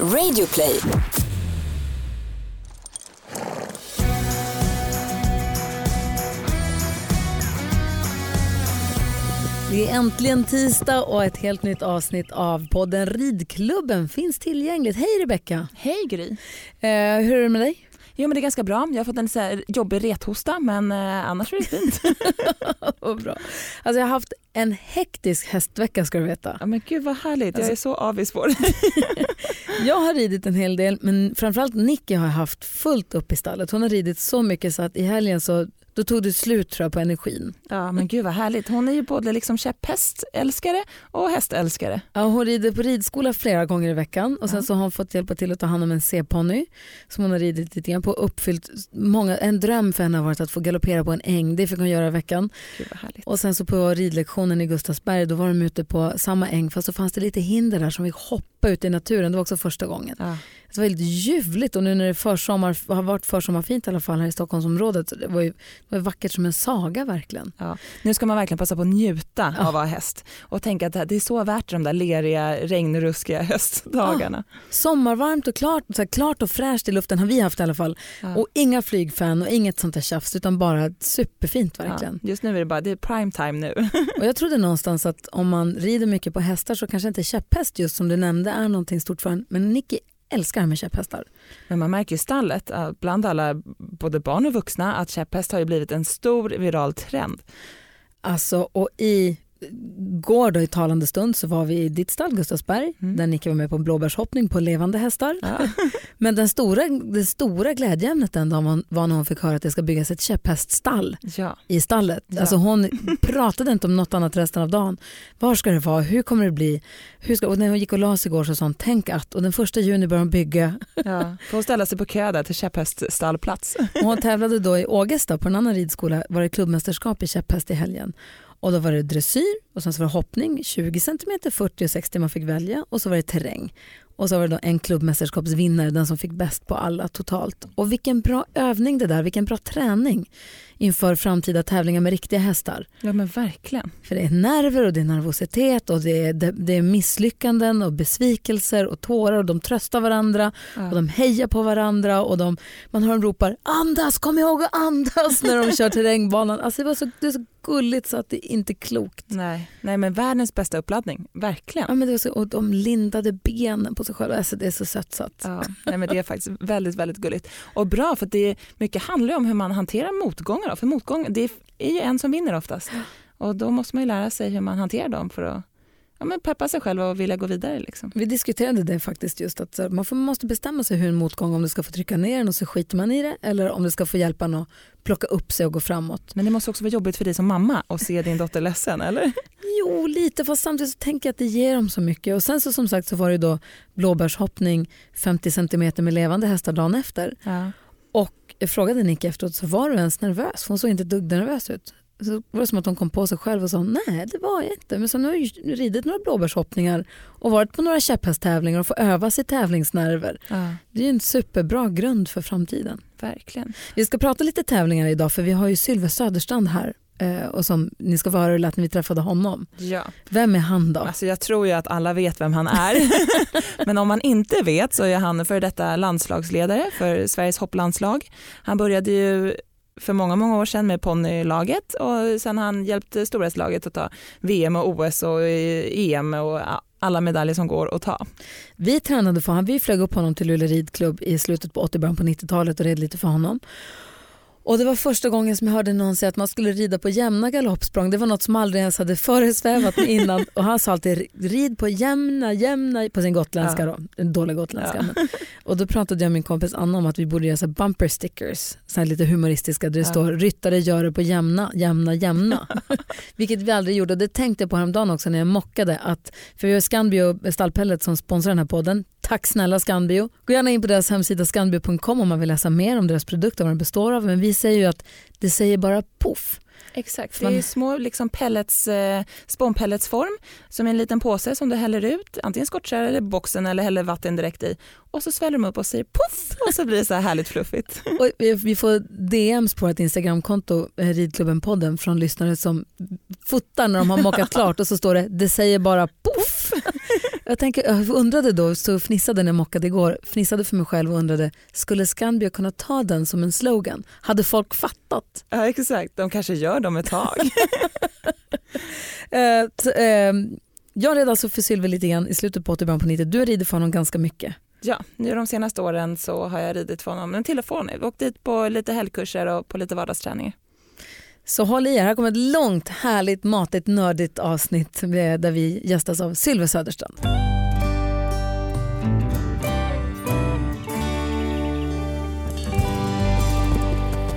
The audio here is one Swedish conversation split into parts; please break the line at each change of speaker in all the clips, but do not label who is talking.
Radioplay.
Det är äntligen tisdag och ett helt nytt avsnitt av podden Ridklubben finns tillgängligt. Hej Rebecka!
Hej Gry!
Eh, hur är det med dig?
Jo men det är ganska bra. Jag har fått en så här jobbig rethosta men eh, annars är det fint.
Vad bra. Alltså jag har haft en hektisk hästvecka ska du veta.
ja, men gud vad härligt, jag
Alltså-
är så avis på det.
Jag har ridit en hel del men framförallt Nicky har haft fullt upp i stallet. Hon har ridit så mycket så att i helgen så då tog det slut tror jag på energin.
Ja men gud vad härligt. Hon är ju både liksom käpphästälskare och hästälskare.
Ja, hon rider på ridskola flera gånger i veckan och sen
Ja.
så har hon fått hjälpa till att ta hand om en C-ponny som hon har ridit lite grann på och uppfyllt många, en dröm för henne har varit att få galoppera på en äng. Det fick hon göra i veckan.
Gud vad härligt.
Och sen så på ridlektionen i Gustavsberg då var de ute på samma äng fast så fanns det lite hinder där som vi hoppa ut i naturen. Det var också första gången.
Ja.
Det var väldigt ljuvligt och nu när det försommar, har varit försommarfint i alla fall här i Stockholmsområdet. så Det var ju, det var vackert som en saga verkligen.
Ja. Nu ska man verkligen passa på att njuta
Ja.
av att vara häst och tänka att det är så värt de där leriga, regnruskiga höstdagarna.
Sommarvarmt och klart, så klart och fräscht i luften har vi haft i alla fall.
Ja.
Och inga flygfan och inget sånt där tjafs utan bara superfint verkligen.
Ja. Just nu är det bara, det är prime time nu.
Och jag trodde någonstans att om man rider mycket på hästar så kanske inte käpphäst just som du nämnde är någonting stort för en. Men Nicky älskar det här med käpphästar.
Men man märker i stallet, bland alla, både barn och vuxna, att käpphäst har ju blivit en stor viral trend.
Alltså och i går då i talande stund så var vi i ditt stall Gustavsberg
Mm.
där Nicky var med på blåbärshoppning på levande hästar.
Ja.
Men den stora, det stora glädjeämnet den dagen var- var när hon fick höra att det ska byggas ett käpphäststall
ja.
i stallet.
Ja.
Alltså hon pratade inte om något annat resten av dagen. Var ska det vara? Hur kommer det bli? Hur ska, och när hon gick och la sig igår så sa hon tänk att och den första juni börjar hon bygga.
Ja. Får hon ställa sig på kö där till käpphäststallplats.
Och hon tävlade då i Ågesta på en annan ridskola var det klubbmästerskap i käpphäst i helgen. Och då var det dressyr och sen så var det hoppning 20 cm, 40 och 60 man fick välja och så var det terräng. Och så var det då en klubbmästerskapsvinnare, den som fick bäst på alla totalt. Och vilken bra övning det där, vilken bra träning inför framtida tävlingar med riktiga hästar.
Ja men verkligen.
För det är nerver och det är nervositet och det är, det, det är misslyckanden och besvikelser och tårar och de tröstar varandra
Ja.
och de hejar på varandra och de, man hör dem ropar andas, kom ihåg att andas när de kör terrängbanan. Alltså det, var så, det är så gulligt så att det inte är klokt.
Nej. Nej men världens bästa uppladdning, verkligen.
Ja, men det var så, och de lindade benen på sig själva, alltså det är så sött så att.
Ja, nej, men det är faktiskt väldigt, väldigt gulligt. Och bra för att det är, mycket handlar om hur man hanterar motgångar. Då. För motgång, det är ju en som vinner oftast. Och då måste man ju lära sig hur man hanterar dem för att ja, men peppa sig själv och vilja gå vidare. Liksom.
Vi diskuterade det faktiskt just att man får, måste bestämma sig hur en motgång, om det ska få trycka ner en och så skiter man i det eller om det ska få hjälpa en att plocka upp sig och gå framåt.
Men det måste också vara jobbigt för dig som mamma att se din dotter ledsen, eller?
Jo, lite, fast samtidigt så tänker jag att det ger dem så mycket. Och sen så som sagt så var det då blåbärshoppning 50 cm med levande hästar dagen efter.
Ja.
Och jag frågade Nick efteråt, så var du ens nervös? För hon såg inte dugg nervös ut. Så var det som att hon kom på sig själv och sa, nej det var jag inte. Men så nu har jag ridit några blåbärshoppningar och varit på några käpphästtävlingar och få öva sig tävlingsnerver.
ja,
Det är en superbra grund för framtiden.
verkligen.
Vi ska prata lite tävlingar idag för vi har ju Sylve Söderstrand här. Eh, Och som ni ska få höra lät när vi träffade honom.
Ja.
Vem är han då?
Alltså jag tror ju att alla vet vem han är. Men om man inte vet så är han för detta landslagsledare för Sveriges hopplandslag. Han började ju för många, många år sedan med ponnylaget och sen han hjälpt storhästlaget att ta VM och OS och EM och alla medaljer som går att ta.
Vi tränade för honom, vi flög upp honom till Luleå ridklubb i slutet på 80 början på 90-talet och red lite för honom. Och det var första gången som jag hörde någon säga att man skulle rida på jämna galoppsprång. Det var något som aldrig ens hade föresvävat mig innan. Och han sa alltid rid på jämna, jämna, på sin gotländska
Ja.
då. En dålig gotländska.
Ja.
Och då pratade jag med min kompis Anna om att vi borde göra så bumper stickers. Så här lite humoristiska där det
Ja.
står ryttare gör det på jämna, jämna, jämna. Vilket vi aldrig gjorde och det tänkte jag på häromdagen också när jag mockade att, för vi har Scanbio Stallpellet som sponsrar den här podden. Tack snälla Scanbio. Gå gärna in på deras hemsida scanbio.com om man vill läsa mer om deras produkter och vad den består av. Men vi säger ju att det säger bara poff.
Exakt, det är små liksom pellets, eh, spånpelletsform som är en liten påse som du häller ut, antingen skottkärr eller boxen eller häller vatten direkt i och så sväller de upp och säger poff och så blir det så här härligt fluffigt.
Och vi, vi får DMs på vårt Instagramkonto, eh, Ridklubben-podden, från lyssnare som fotar när de har mockat klart och så står det det säger bara poff. Jag, tänker, jag undrade då, så fnissade när jag mockade igår, fnissade för mig själv och undrade, skulle Skandia kunna ta den som en slogan? Hade folk fattat?
Ja exakt, de kanske gör dem ett tag.
eh, t, eh, jag red alltså för Sylve lite grann i slutet på 80 på 90 Du rider för honom ganska mycket.
Ja, nu de senaste åren så har jag ridit för honom, men till och från. Jag har åkt dit på lite helgkurser och på lite vardagsträningar.
Så håll i er, här kommer ett långt, härligt, matigt, nördigt avsnitt där vi gästas av Sylve Söderstrand.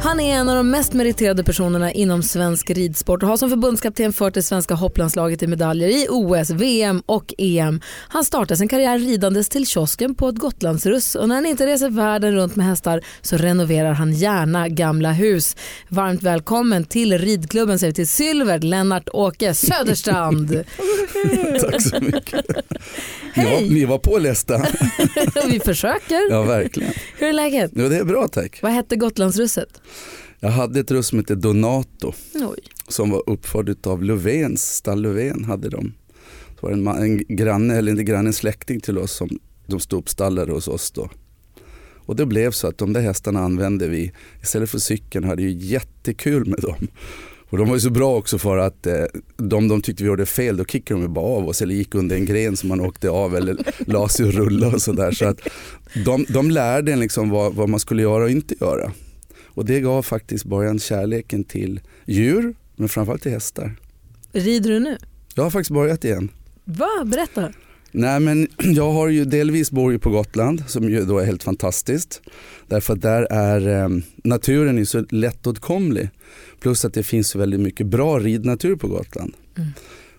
Han är en av de mest meriterade personerna inom svensk ridsport och har som förbundskapten fört det svenska hopplandslaget i medaljer i OS, VM och EM. Han startade sin karriär ridandes till kiosken på ett Gotlandsruss och när han inte reser världen runt med hästar så renoverar han gärna gamla hus. Varmt välkommen till ridklubben säger vi till Sylvert Lennart Åke Söderstrand.
Tack så mycket. Hej! Ja, ni var pålästa.
vi försöker.
Ja, verkligen.
Hur är läget?
Ja, det är bra tack.
Vad hette Gotlandsrusset?
Jag hade ett russ som hette Donato
Oj.
som var uppförd av Löfvens, stall Löfven hade de. Det var en, en granne, eller inte granne, en släkting till oss som de stod uppstallade hos oss då. Och det blev så att de där hästarna använde vi istället för cykeln hade ju jättekul med dem. Och de var ju så bra också för att eh, de, de tyckte vi gjorde fel, då kickade de bara av oss eller gick under en gren som man åkte av eller la sig och rullade och sådär. Så att de, de lärde en liksom vad, vad man skulle göra och inte göra. Och det gav faktiskt början kärleken till djur, men framförallt till hästar.
Rider du nu?
Jag har faktiskt börjat igen.
Va? Berätta.
Nej men jag har ju delvis bor på Gotland som ju då är helt fantastiskt. Därför att där är eh, naturen är så lättåtkomlig. Plus att det finns väldigt mycket bra ridnatur på Gotland. Mm.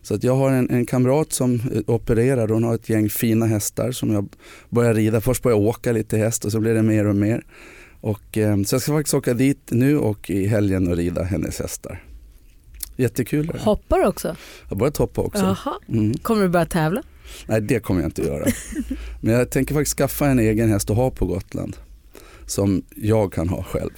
Så att jag har en, en kamrat som eh, opererar, hon har ett gäng fina hästar som jag börjar rida. Först börjar jag åka lite häst och så blir det mer och mer. Och, eh, så jag ska faktiskt åka dit nu och i helgen och rida hennes hästar. Jättekul.
Hoppar du också?
Jag har börjat hoppa också.
Mm. Kommer du börja tävla?
Nej det kommer jag inte göra. Men jag tänker faktiskt skaffa en egen häst att ha på Gotland. Som jag kan ha själv.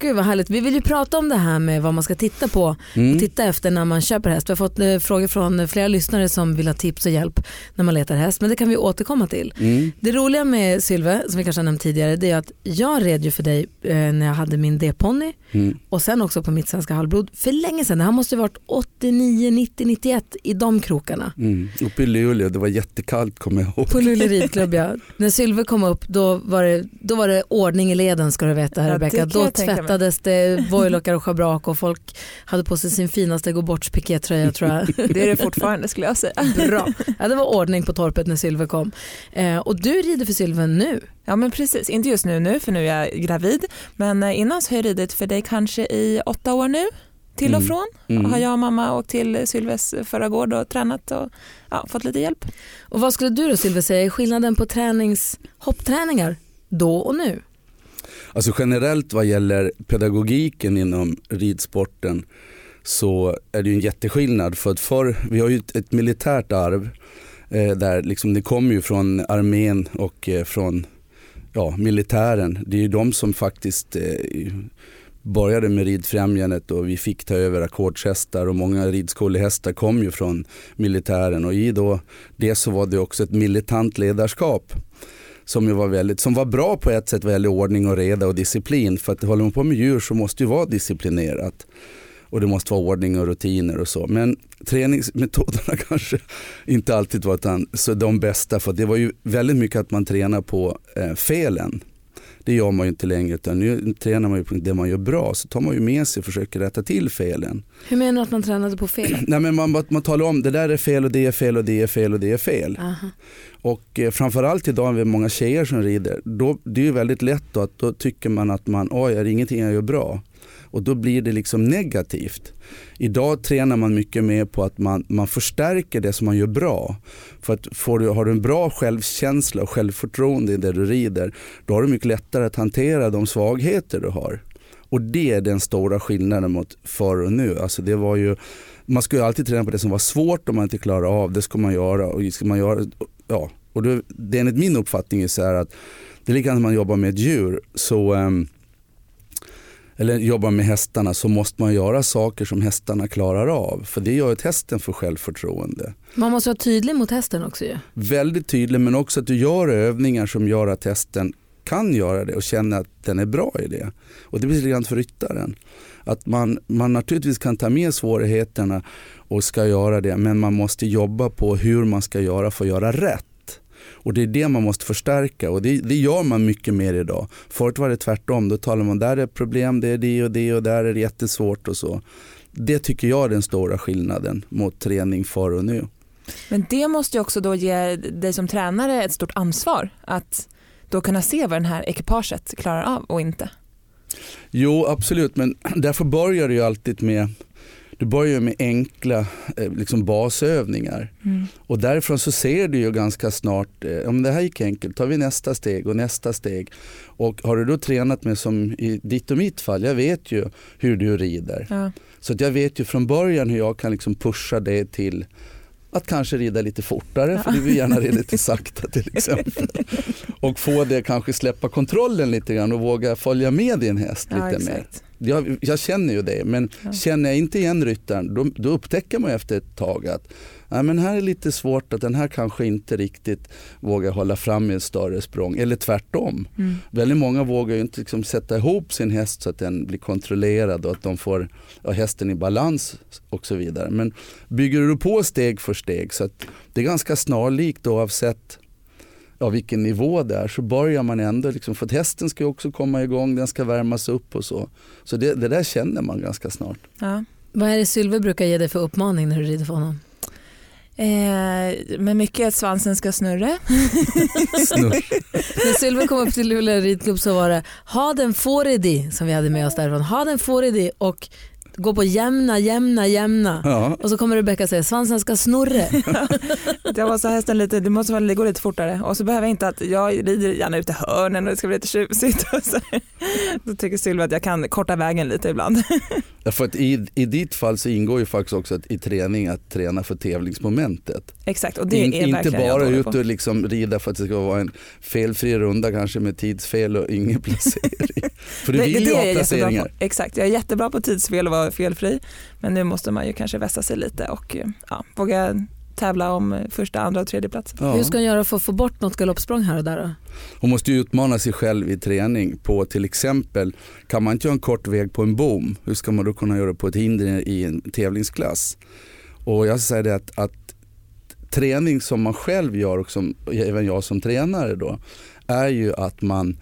Gud vad härligt. Vi vill ju prata om det här med vad man ska titta på mm. och titta efter när man köper häst. Vi har fått eh, frågor från flera lyssnare som vill ha tips och hjälp när man letar häst. Men det kan vi återkomma till. Mm. Det roliga med Sylve, som vi kanske har nämnt tidigare, det är att jag red ju för dig eh, när jag hade min D-ponny mm. och sen också på mitt svenska halvblod för länge sedan. Det här måste ju varit 89, 90, 91 i de krokarna.
Mm. Uppe i Luleå, det var jättekallt kommer jag ihåg.
På Luleå ridklubb ja. När Sylve kom upp då var, det, då var det ordning i leden ska du veta ja, Rebecka. Då tvättades det vojlockar och schabrak och folk hade på sig sin finaste gå bort pikétröja tror jag.
Det är det fortfarande skulle jag säga.
Bra. Ja, det var ordning på torpet när Sylve kom. Eh, och du rider för Sylve nu.
Ja men precis, inte just nu nu för nu är jag gravid. Men eh, innan så har jag ridit för dig kanske i åtta år nu till och mm. från. Mm. Mm. Har jag och mamma åkt till Sylves förra gård och tränat och ja, fått lite hjälp.
Och vad skulle du då Sylve säga är skillnaden på tränings, hoppträningar då och nu?
Alltså generellt vad gäller pedagogiken inom ridsporten så är det ju en jätteskillnad. För att förr, vi har ju ett, ett militärt arv eh, där liksom det kommer ju från armén och eh, från ja, militären. Det är ju de som faktiskt eh, började med ridfrämjandet och vi fick ta över ackordshästar och många ridskolehästar kom ju från militären. Och i då det så var det också ett militant ledarskap som, var väldigt, som var bra på ett sätt vad gäller ordning och reda och disciplin. För att håller man på med djur så måste det vara disciplinerat. Och det måste vara ordning och rutiner och så. Men träningsmetoderna kanske inte alltid var så de bästa. För det var ju väldigt mycket att man tränade på eh, felen. Det gör man ju inte längre utan nu tränar man ju på det man gör bra. Så tar man ju med sig och försöker rätta till felen.
Hur menar du att man tränade på fel?
Nej, men man, man talar om det där är fel och det är fel och det är fel och det är fel.
Aha.
Och eh, framförallt idag med många tjejer som rider, då, det är ju väldigt lätt då att då tycker man att man, oj är det ingenting jag gör bra? Och då blir det liksom negativt. Idag tränar man mycket mer på att man, man förstärker det som man gör bra. För att får du, har du en bra självkänsla och självförtroende i det du rider, då har du mycket lättare att hantera de svagheter du har. Och det är den stora skillnaden mot förr och nu. Alltså det var ju, man skulle alltid träna på det som var svårt om man inte klarade av det ska man göra. Och ska man göra ja. och det, det enligt min uppfattning är så här att det är likadant när man jobbar med ett djur. Så um, eller jobbar med hästarna så måste man göra saker som hästarna klarar av. För det gör att hästen får självförtroende.
Man måste vara tydlig mot hästen också ju.
Väldigt tydlig men också att du gör övningar som gör att hästen kan göra det och känner att den är bra i det. Och det blir likadant för ryttaren. Att man, man naturligtvis kan ta med svårigheterna och ska göra det men man måste jobba på hur man ska göra för att göra rätt. Och det är det man måste förstärka och det, det gör man mycket mer idag. Förut var det tvärtom, då talar man där är problem, det är det och det och där är det jättesvårt och så. Det tycker jag är den stora skillnaden mot träning förr och nu.
Men det måste ju också då ge dig som tränare ett stort ansvar att då kunna se vad den här ekipaget klarar av och inte.
Jo absolut men därför börjar det ju alltid med du börjar med enkla eh, liksom basövningar mm. och därifrån så ser du ju ganska snart, eh, om det här gick enkelt, tar vi nästa steg och nästa steg. Och har du då tränat med som i ditt och mitt fall, jag vet ju hur du rider. Ja. Så att jag vet ju från början hur jag kan liksom pusha det till att kanske rida lite fortare, ja. för du vill gärna rida lite sakta till exempel. Och få det kanske släppa kontrollen lite grann och våga följa med din häst ja, lite exakt. mer. Jag, jag, känner ju det, men ja. känner jag inte igen ryttaren då, då, upptäcker man efter ett tag att nej, men här är lite svårt att den här kanske inte riktigt vågar hålla fram i ett större språng. Eller tvärtom. Mm. Väldigt många vågar inte liksom sätta ihop sin häst så att den blir kontrollerad och att de får ja, hästen i balans och så vidare. Men bygger du på steg för steg så att det är ganska snarlikt oavsett ja, vilken nivå det är så börjar man ändå, liksom, för att hästen ska också komma igång, den ska värmas upp och så. Så det, det där känner man ganska snart.
Ja. Vad är det Sylve brukar ge dig för uppmaning när du rider för honom?
Eh, men mycket att svansen ska snurra.
Snurr. När Sylve kom upp till Luleå ridklubb så var det ha den foridi som vi hade med oss därifrån. Ha den foridi och gå på jämna, jämna, jämna. Ja. Och så kommer Rebecka säga svansen ska snurra.
jag måste hästen lite, det måste väl gå lite fortare och så behöver jag inte att jag rider gärna ut i hörnen och det ska bli lite tjusigt. Då tycker Sylvia att jag kan korta vägen lite ibland.
Ja, för att i, I ditt fall så ingår ju faktiskt också att, i träning att träna för tävlingsmomentet.
Exakt och det
In,
är
Inte bara ut och liksom rida för att det ska vara en felfri runda kanske med tidsfel och ingen placering. för du vill ju ha placeringar.
Exakt, jag är jättebra på tidsfel och vara felfri men nu måste man ju kanske vässa sig lite och ja, våga tävla om första, andra och tredje plats.
Ja. Hur ska hon göra för att få bort något galoppsprång här och där då?
Hon måste utmana sig själv i träning på till exempel, kan man inte göra en kort väg på en bom, hur ska man då kunna göra det på ett hinder i en tävlingsklass? Och jag säger det att, att träning som man själv gör och som även jag som tränare då, är ju att man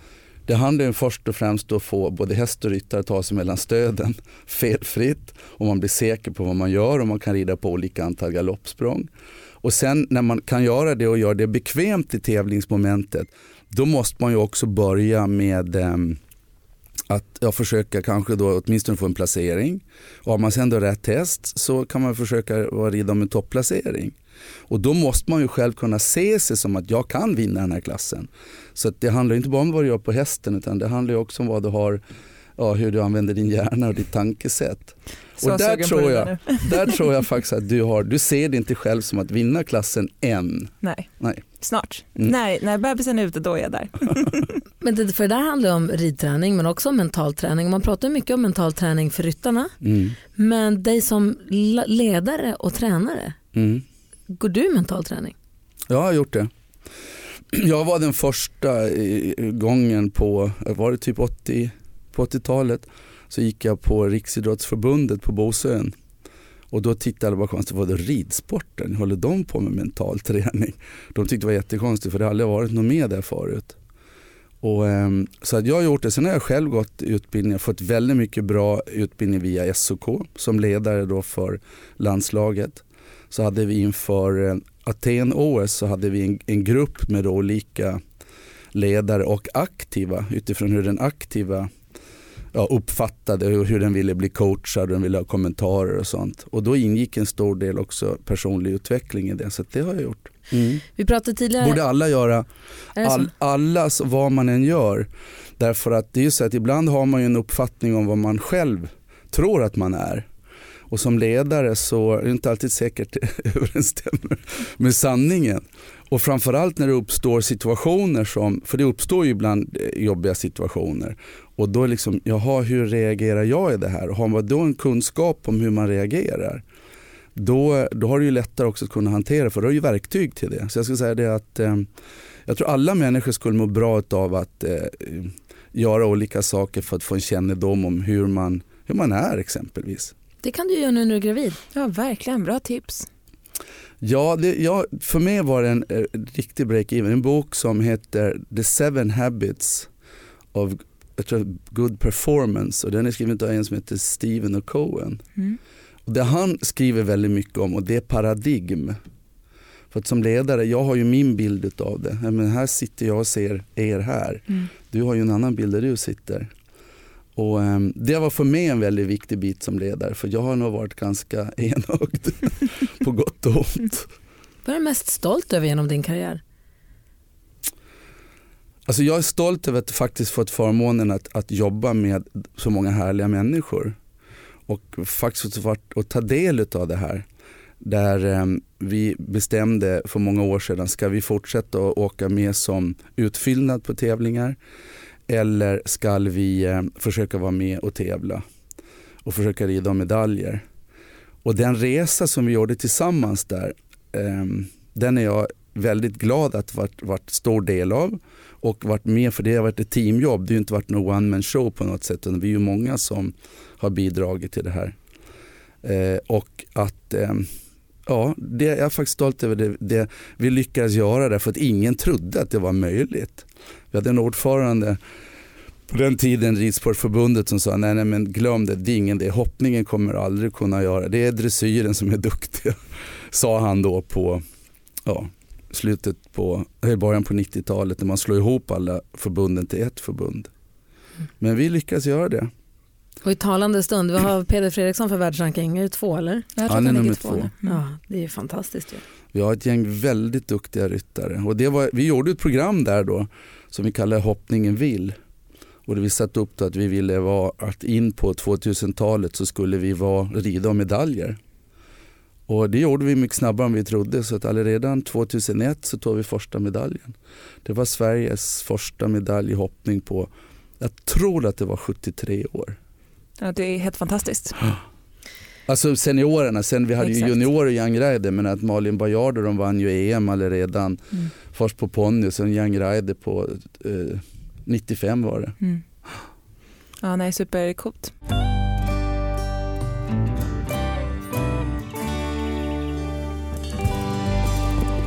det handlar ju först och främst om att få både häst och ryttare att ta sig mellan stöden felfritt och man blir säker på vad man gör och man kan rida på olika antal galoppsprång. Och sen när man kan göra det och gör det bekvämt i tävlingsmomentet då måste man ju också börja med eh, att ja, försöka kanske då åtminstone få en placering. Och har man sen då rätt häst så kan man försöka rida om en topplacering. Och då måste man ju själv kunna se sig som att jag kan vinna den här klassen. Så det handlar inte bara om vad du gör på hästen utan det handlar också om vad du har, ja, hur du använder din hjärna och ditt tankesätt. Så och där tror, jag, där tror jag faktiskt att du har, du ser det inte själv som att vinna klassen än.
Nej, Nej. snart. Mm. Nej, när bebisen är ute då är jag där.
men det, för det där handlar om ridträning men också om mental träning. Man pratar mycket om mental träning för ryttarna. Mm. Men dig som ledare och tränare, mm. Går du mental träning?
Ja, jag har gjort det. Jag var den första gången på, var det typ 80, på 80-talet, så gick jag på Riksidrottsförbundet på Bosön. Och då tittade alla bara konstigt, vad det ridsporten? Håller de på med mental träning? De tyckte det var jättekonstigt för det har aldrig varit något med där förut. Och, ehm, så att jag har gjort det. Sen har jag själv gått utbildningar, fått väldigt mycket bra utbildning via SOK som ledare då för landslaget så hade vi inför eh, Aten-OS så hade vi en, en grupp med olika ledare och aktiva utifrån hur den aktiva ja, uppfattade och hur den ville bli coachad och den ville ha kommentarer och sånt. Och då ingick en stor del också personlig utveckling i det, så det har jag gjort.
Mm. Vi pratade tidigare...
Borde alla göra, all, alla vad man än gör. Därför att det är ju så att ibland har man ju en uppfattning om vad man själv tror att man är. Och som ledare så är det inte alltid säkert det överensstämmer med sanningen. Och framförallt när det uppstår situationer som, för det uppstår ju ibland eh, jobbiga situationer. Och då är liksom, jaha hur reagerar jag i det här? Och har man då en kunskap om hur man reagerar, då, då har du ju lättare också att kunna hantera för då har du ju verktyg till det. Så jag skulle säga det att eh, jag tror alla människor skulle må bra av att eh, göra olika saker för att få en kännedom om hur man, hur man är exempelvis.
Det kan du göra nu när du är gravid.
Ja, verkligen. Bra tips.
Ja, det, ja för mig var det en, en eh, riktig break-even. En bok som heter The Seven Habits of jag tror, Good Performance och den är skriven av en som heter Stephen och Cohen. Mm. Och det han skriver väldigt mycket om och det är paradigm. För att som ledare, jag har ju min bild av det. Men här sitter jag och ser er här. Mm. Du har ju en annan bild där du sitter. Och, um, det var för mig en väldigt viktig bit som ledare för jag har nog varit ganska enögd på gott och ont.
Vad är du mest stolt över genom din karriär?
Alltså jag är stolt över att faktiskt fått förmånen att, att jobba med så många härliga människor och faktiskt varit och ta del av det här. Där um, vi bestämde för många år sedan, ska vi fortsätta att åka med som utfyllnad på tävlingar? Eller ska vi eh, försöka vara med och tävla och försöka rida om medaljer? Och den resa som vi gjorde tillsammans där, ehm, den är jag väldigt glad att varit, varit stor del av och varit med för det har varit ett teamjobb. Det har inte varit någon one man show på något sätt utan vi är ju många som har bidragit till det här. Eh, och att eh, ja, det, jag är faktiskt stolt över det, det vi lyckades göra därför att ingen trodde att det var möjligt. Vi hade en ordförande på den tiden Ridsportförbundet som sa nej, nej men glöm det, det är ingen det, hoppningen kommer aldrig kunna göra, det är dressyren som är duktiga. Sa han då på ja, slutet på, början på 90-talet när man slår ihop alla förbunden till ett förbund. Men vi lyckades göra det.
Och i talande stund, vi har Peder Fredriksson för världsranking, är det två eller?
Han är nummer två. två.
Ja, det är fantastiskt ju.
Vi har ett gäng väldigt duktiga ryttare och det var, vi gjorde ett program där då som vi kallar Hoppningen vill. Och vi satte upp att vi ville vara att in på 2000-talet så skulle vi vara rida om medaljer. Och det gjorde vi mycket snabbare än vi trodde så att redan 2001 så tog vi första medaljen. Det var Sveriges första medalj i hoppning på, jag tror att det var 73 år.
Ja, det är helt fantastiskt.
Alltså seniorerna, sen vi hade Exakt. ju juniorer i Young Rider men att Malin Bajardo de vann ju EM redan. Mm. Först på ponny och sen Young Rider på eh, 95 var det. Mm.
Ja, nej, supercoolt.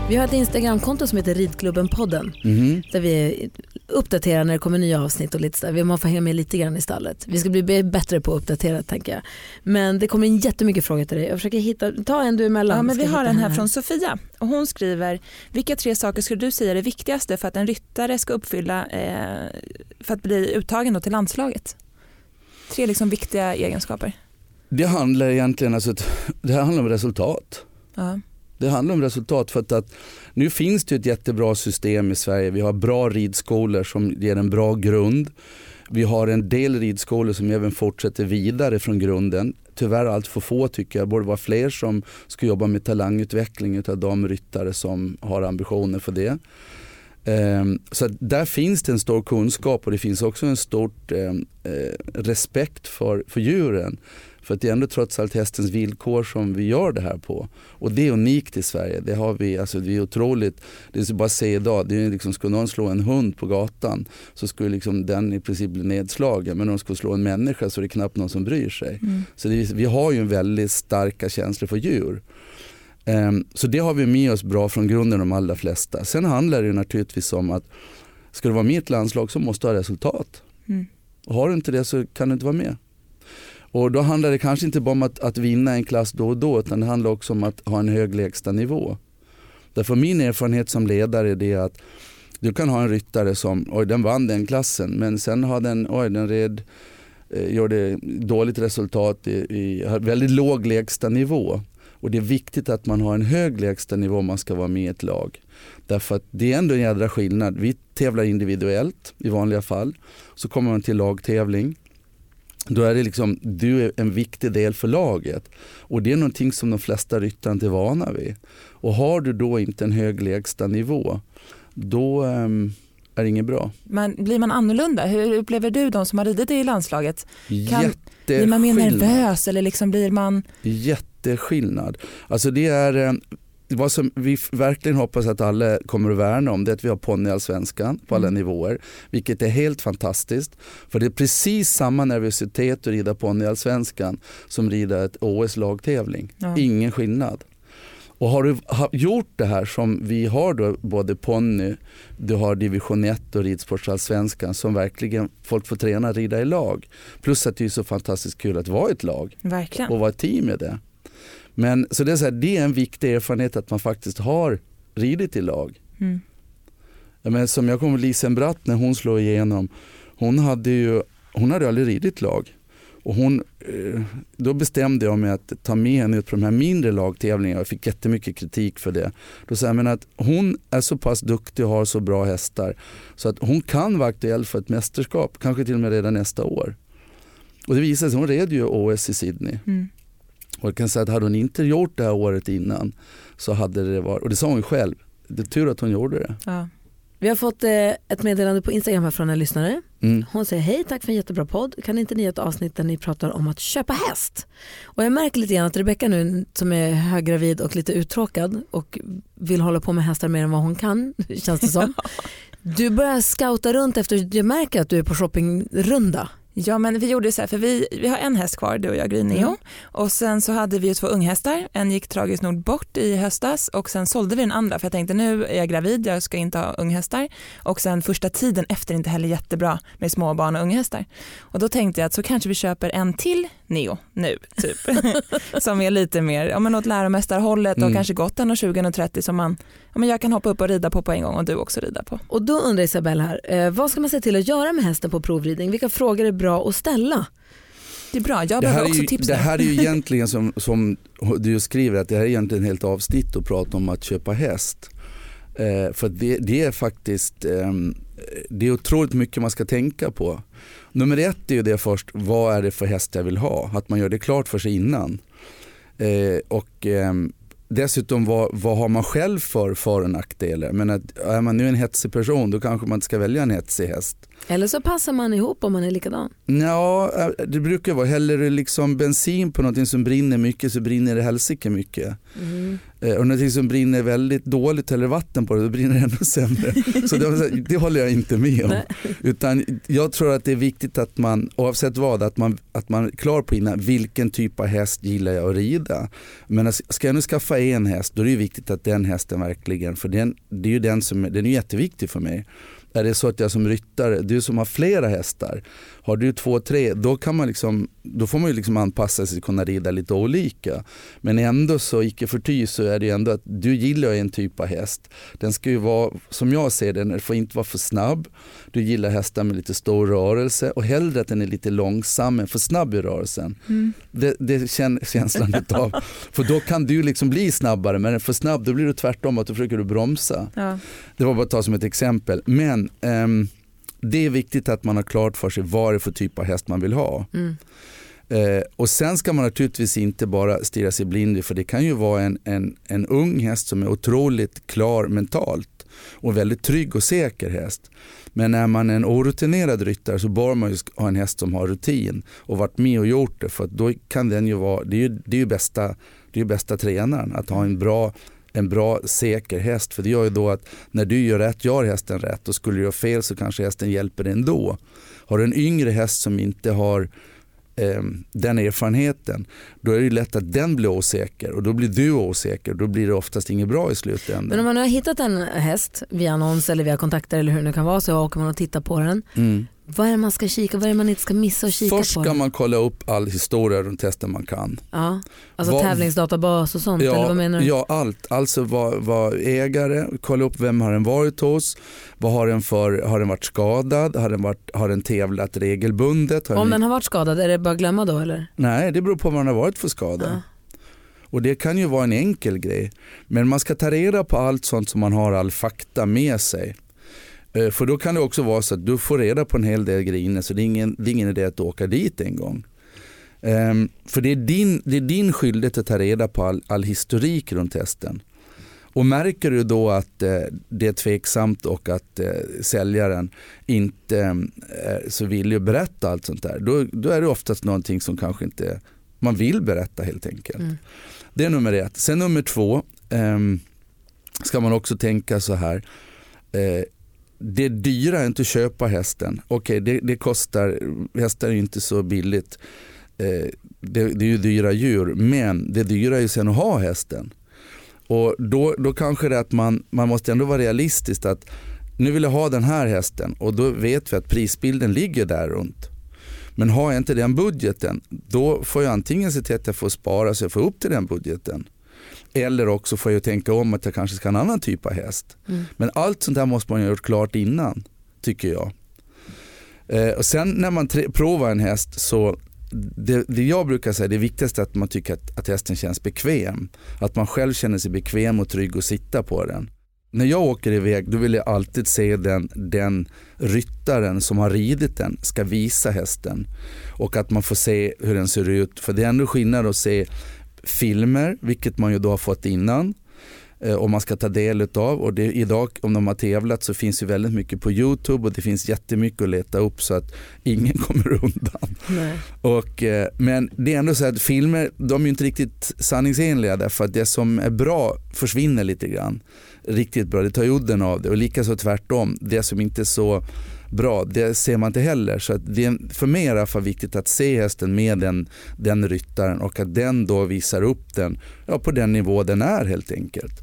Vi har ett Instagramkonto som heter Ridklubben-podden mm. där vi uppdaterar när det kommer nya avsnitt och lite så där. Man får hänga med lite grann i stallet. Vi ska bli bättre på att uppdatera tänker jag. Men det kommer in jättemycket frågor till dig. Jag försöker hitta, ta en du emellan.
Ja, men vi har en här, här från Sofia och hon skriver, vilka tre saker skulle du säga är det viktigaste för att en ryttare ska uppfylla eh, för att bli uttagen till landslaget? Tre liksom viktiga egenskaper.
Det handlar egentligen alltså, det handlar om resultat. Ja. Det handlar om resultat för att, att nu finns det ett jättebra system i Sverige. Vi har bra ridskolor som ger en bra grund. Vi har en del ridskolor som även fortsätter vidare från grunden. Tyvärr allt för få tycker jag. Det borde vara fler som ska jobba med talangutveckling av de ryttare som har ambitioner för det. Ehm, så där finns det en stor kunskap och det finns också en stor ehm, eh, respekt för, för djuren. För att det är ändå trots allt hästens villkor som vi gör det här på. Och det är unikt i Sverige. Det har vi, alltså det är otroligt. Det är bara att se idag, det är liksom, skulle någon slå en hund på gatan så skulle liksom den i princip bli nedslagen. Men om de skulle slå en människa så är det knappt någon som bryr sig. Mm. Så det, vi har ju en väldigt starka känslor för djur. Um, så det har vi med oss bra från grunden de allra flesta. Sen handlar det naturligtvis om att ska du vara med i ett landslag så måste du ha resultat. Mm. Och har du inte det så kan du inte vara med. Och då handlar det kanske inte bara om att, att vinna en klass då och då utan det handlar också om att ha en hög lägstanivå. Därför min erfarenhet som ledare är det att du kan ha en ryttare som, oj den vann den klassen men sen har den, oj den red, eh, gjorde dåligt resultat i, i väldigt låg lägstanivå. Och det är viktigt att man har en hög lägstanivå om man ska vara med i ett lag. Därför att det är ändå en jädra skillnad. Vi tävlar individuellt i vanliga fall. Så kommer man till lagtävling då är det liksom, du är en viktig del för laget. Och det är någonting som de flesta ryttare inte är vana vid. Och har du då inte en hög lägsta nivå, då um, är det inget bra.
Men blir man annorlunda? Hur upplever du de som har ridit i landslaget?
Kan,
blir man mer nervös eller liksom blir man...
Jätteskillnad. Alltså det är, vad som vi verkligen hoppas att alla kommer att värna om det är att vi har ponnyallsvenskan på alla mm. nivåer. Vilket är helt fantastiskt. För det är precis samma nervositet att rida ponnyallsvenskan som rida ett OS lagtävling. Ja. Ingen skillnad. Och har du gjort det här som vi har då, både ponny, du har division 1 och ridsportsallsvenskan som verkligen folk får träna rida i lag. Plus att det är så fantastiskt kul att vara ett lag
verkligen.
och vara ett team med det. Men så det är, så här, det är en viktig erfarenhet att man faktiskt har ridit i lag. Mm. Men som jag kommer ihåg Lisen Bratt när hon slog igenom, hon hade ju hon hade aldrig ridit lag. Och hon, eh, då bestämde jag mig att ta med henne ut på de här mindre lagtävlingarna. Jag fick jättemycket kritik för det. Då sa jag att hon är så pass duktig och har så bra hästar så att hon kan vara aktuell för ett mästerskap, kanske till och med redan nästa år. Och det visade sig, hon red ju OS i Sydney. Mm. Och jag kan säga att hade hon inte gjort det här året innan så hade det varit, och det sa hon själv, det är tur att hon gjorde det. Ja.
Vi har fått eh, ett meddelande på Instagram här från en lyssnare. Mm. Hon säger hej, tack för en jättebra podd. Kan inte ni göra ett avsnitt där ni pratar om att köpa häst? Och jag märker lite grann att Rebecka nu som är höggravid och lite uttråkad och vill hålla på med hästar mer än vad hon kan, känns det som. Du börjar scouta runt efter, jag märker att du är på shoppingrunda.
Ja men vi gjorde så här, för vi, vi har en häst kvar, du och jag Green mm. och sen så hade vi två unghästar, en gick tragiskt nog bort i höstas och sen sålde vi den andra för jag tänkte nu är jag gravid, jag ska inte ha unghästar och sen första tiden efter inte heller jättebra med småbarn och unghästar. Och då tänkte jag att så kanske vi köper en till Neo nu typ som är lite mer, ja men åt läromästarhållet och mm. kanske gått 1,20-1,30 som man, ja men jag kan hoppa upp och rida på på en gång och du också rida på.
Och då undrar Isabelle här, eh, vad ska man se till att göra med hästen på provridning? Vilka frågor är bra att ställa?
Det är bra, jag behöver också tips
Det här är ju egentligen som, som du skriver att det här är egentligen helt avsnitt att prata om att köpa häst. Eh, för det, det, är faktiskt eh, det är otroligt mycket man ska tänka på. Nummer ett är ju det först, vad är det för häst jag vill ha? Att man gör det klart för sig innan. Eh, och eh, dessutom vad, vad har man själv för för och nackdelar? Men att, är man nu en hetsig person då kanske man inte ska välja en hetsig häst.
Eller så passar man ihop om man är likadan.
Ja, eh, det brukar vara, häller du liksom bensin på någonting som brinner mycket så brinner det helsike mycket. Mm. Eh, och någonting som brinner väldigt dåligt häller vatten på det då brinner det ännu sämre. så det, det håller jag inte med om. Utan jag tror att det är viktigt att man, oavsett vad, att man, att man är klar på innan vilken typ av häst gillar jag att rida. Men ska jag nu skaffa en häst då är det viktigt att den hästen verkligen, för den, det är ju den som den är jätteviktig för mig. Är det så att jag som ryttare, du som har flera hästar, har du två, tre, då, kan man liksom, då får man ju liksom anpassa sig och kunna rida lite olika. Men ändå så icke förty så är det ändå att du gillar en typ av häst. Den ska ju vara, som jag ser det, den får inte vara för snabb. Du gillar hästar med lite stor rörelse och hellre att den är lite långsam än för snabb i rörelsen. Mm. Det, det känner känslan av. För då kan du liksom bli snabbare men för snabb då blir du tvärtom att då försöker du bromsa. Ja. Det var bara att ta som ett exempel. Men um, det är viktigt att man har klart för sig vad det är för typ av häst man vill ha. Mm. Eh, och sen ska man naturligtvis inte bara stirra sig blind för det kan ju vara en, en, en ung häst som är otroligt klar mentalt och väldigt trygg och säker häst. Men är man en orutinerad ryttare så bör man ju ha en häst som har rutin och varit med och gjort det för då kan den ju vara, det är ju, det är ju bästa, det är ju bästa tränaren att ha en bra en bra säker häst. För det gör ju då att när du gör rätt gör hästen rätt och skulle du göra fel så kanske hästen hjälper dig ändå. Har du en yngre häst som inte har eh, den erfarenheten då är det lätt att den blir osäker och då blir du osäker. Då blir det oftast inget bra i slutändan.
Men om man har hittat en häst via annons eller via kontakter eller hur det kan vara så åker man och tittar på den. Mm. Vad är det man ska kika, vad är det man inte ska missa och kika
Först
på?
Först ska man kolla upp all historia runt hästen man kan.
Ja, alltså vad, tävlingsdatabas och sånt
ja,
eller vad menar du?
Ja, allt. Alltså vad, vad ägare, kolla upp vem har den varit hos, vad har den för, har den varit skadad, har den, varit, har den tävlat regelbundet?
Har Om den, har varit skadad, är det bara att glömma då eller?
Nej, det beror på vad den har varit för skada. Ja. Och det kan ju vara en enkel grej. Men man ska ta reda på allt sånt som man har all fakta med sig. Eh, för då kan det också vara så att du får reda på en hel del grejer så det är ingen, det är ingen idé att åka dit en gång. Um, för det är, din, det är din skyldighet att ta reda på all, all historik runt hästen. Och märker du då att eh, det är tveksamt och att eh, säljaren inte eh, så villig att berätta allt sånt där, då, då är det oftast någonting som kanske inte man vill berätta helt enkelt. Mm. Det är nummer ett. Sen nummer två ehm, ska man också tänka så här. Det det är dyrare inte att köpa hästen. Okej, okay, det, det, kostar, hästar är inte så billigt. Eh, det, det, är ju dyra djur, men det dyra är ju sen att ha hästen. Och då, då kanske det är att man, man måste ändå vara realistisk att nu vill jag ha den här hästen och då vet vi att prisbilden ligger där runt. Men har jag inte den budgeten, då får jag antingen se till att jag får spara så jag får upp till den budgeten. Eller också får jag tänka om att jag kanske ska ha en annan typ av häst. Mm. Men allt sånt där måste man ha gjort klart innan, tycker jag. Eh, och sen när man provar en häst så det, det, jag brukar säga det viktigaste är att man tycker att, att hästen känns bekväm. Att man själv känner sig bekväm och trygg att sitta på den. När jag åker iväg då vill jag alltid se den, den ryttaren som har ridit den ska visa hästen. Och att man får se hur den ser ut. För det är ändå skillnad att se filmer, vilket man ju då har fått innan eh, och man ska ta del av. Och det, idag om de har tävlat så finns ju väldigt mycket på Youtube och det finns jättemycket att leta upp så att ingen kommer undan. Och, eh, men det är ändå så att filmer de är inte riktigt sanningsenliga därför att det som är bra försvinner lite grann. Riktigt bra, det tar udden av det och likaså tvärtom. Det som inte är så bra, det ser man inte heller. Så det är för mig är det i alla fall viktigt att se hästen med den, den ryttaren och att den då visar upp den ja, på den nivå den är helt enkelt.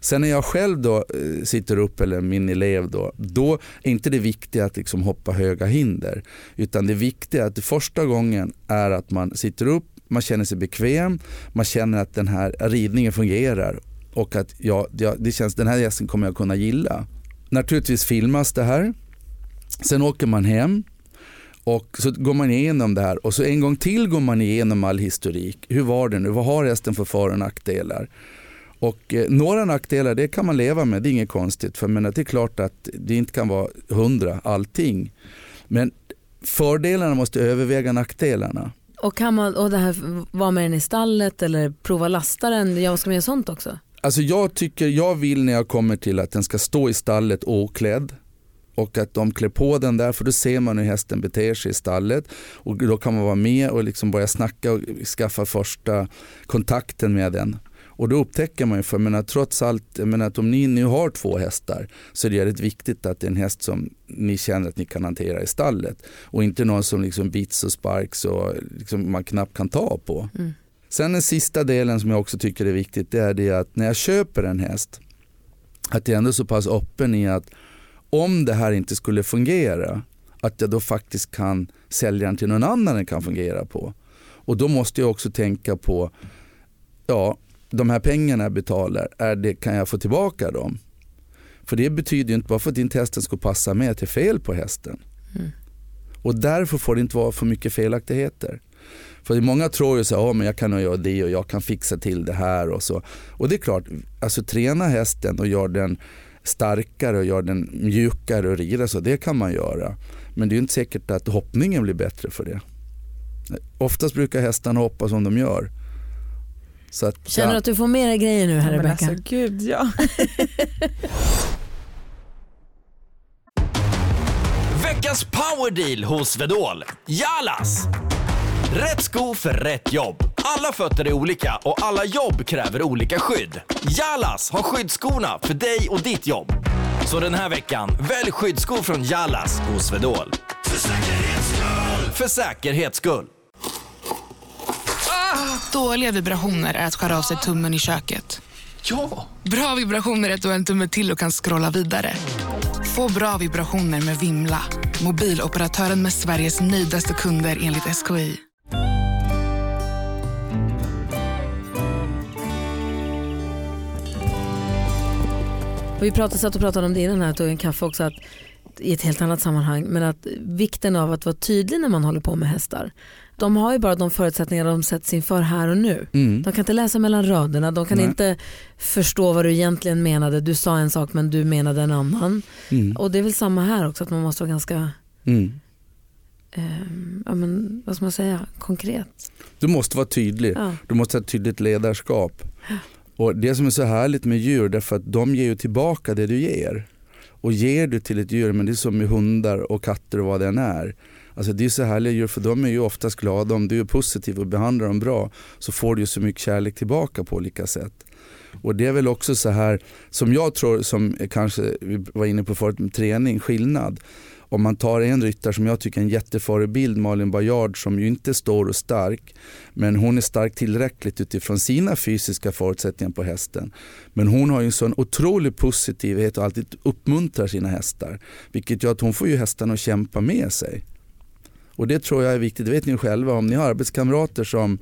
Sen när jag själv då eh, sitter upp, eller min elev då, då är inte det viktiga att liksom hoppa höga hinder. Utan det viktiga att det första gången är att man sitter upp, man känner sig bekväm, man känner att den här ridningen fungerar och att ja, det känns, den här gästen kommer jag kunna gilla. Naturligtvis filmas det här Sen åker man hem och så går man igenom det här och så en gång till går man igenom all historik. Hur var det nu? Vad har hästen för för och nackdelar? Och eh, några nackdelar det kan man leva med, det är inget konstigt. För men, det är klart att det inte kan vara hundra allting. Men fördelarna måste överväga nackdelarna.
Och kan man och det här, vara med den i stallet eller prova lasta den, ja, ska man göra sånt också?
Alltså jag tycker, jag vill när jag kommer till att den ska stå i stallet oklädd och att de klär på den där för då ser man hur hästen beter sig i stallet och då kan man vara med och liksom börja snacka och skaffa första kontakten med den. Och då upptäcker man ju, för menar, trots allt, menar, att om ni nu har två hästar så är det väldigt viktigt att det är en häst som ni känner att ni kan hantera i stallet och inte någon som liksom bits och sparks och liksom man knappt kan ta på. Mm. Sen den sista delen som jag också tycker är viktigt det är det att när jag köper en häst att jag ändå är så pass öppen i att om det här inte skulle fungera, att jag då faktiskt kan sälja den till någon annan den kan fungera på. Och då måste jag också tänka på, ja, de här pengarna jag betalar, är det, kan jag få tillbaka dem? För det betyder ju inte bara för att inte hästen ska passa med till fel på hästen. Mm. Och därför får det inte vara för mycket felaktigheter. För många tror ju att oh, jag kan göra det och jag kan fixa till det här och så. Och det är klart, alltså träna hästen och gör den starkare och gör den mjukare att rida så det kan man göra. Men det är inte säkert att hoppningen blir bättre för det. Oftast brukar hästarna hoppa som de gör.
Att, Känner du att du får mera grejer nu här ja, Rebecka?
Alltså, gud ja.
Veckans powerdeal hos Vedol. Jalas! Rätt sko för rätt jobb. Alla fötter är olika och alla jobb kräver olika skydd. Jalas har skyddsskorna för dig och ditt jobb. Så den här veckan, välj skyddsskor från Jalas hos Swedol. För säkerhets skull! För säkerhets skull.
Ah, dåliga vibrationer är att skära av sig tummen i köket.
Ja!
Bra vibrationer är att du har en tumme till och kan scrolla vidare. Få bra vibrationer med Vimla. Mobiloperatören med Sveriges nöjdaste kunder enligt SKI.
Och vi pratade, satt och pratade om det innan här, tog en kaffe också, att, i ett helt annat sammanhang, men att vikten av att vara tydlig när man håller på med hästar. de har ju bara de förutsättningar de sätts inför här och nu.
Mm.
De kan inte läsa mellan raderna, de kan
Nej.
inte förstå vad du egentligen menade. Du sa en sak men du menade en annan.
Mm.
Och det är väl samma här också, att man måste vara ganska,
Mm.
eh, ja, men, vad ska man säga, konkret.
Du måste vara tydlig.
Ja.
Du måste ha ett tydligt ledarskap. Och Det som är så härligt med djur därför att de ger ju tillbaka det du ger. Och ger du till ett djur, men det är som med hundar och katter och vad det än är. Alltså det är så härliga djur för de är ju oftast glada. Om du är positiv och behandlar dem bra så får du ju så mycket kärlek tillbaka på olika sätt. Och det är väl också så här som jag tror, som kanske vi var inne på förut med träning, skillnad. Om man tar en ryttare som jag tycker är en jätteförebild, Malin Bajard som ju inte är stor och stark. Men hon är stark tillräckligt utifrån sina fysiska förutsättningar på hästen. Men hon har ju en sån otrolig positivitet och alltid uppmuntrar sina hästar. Vilket gör att hon får ju hästarna att kämpa med sig. Och det tror jag är viktigt, det vet ni själva. Om ni har arbetskamrater som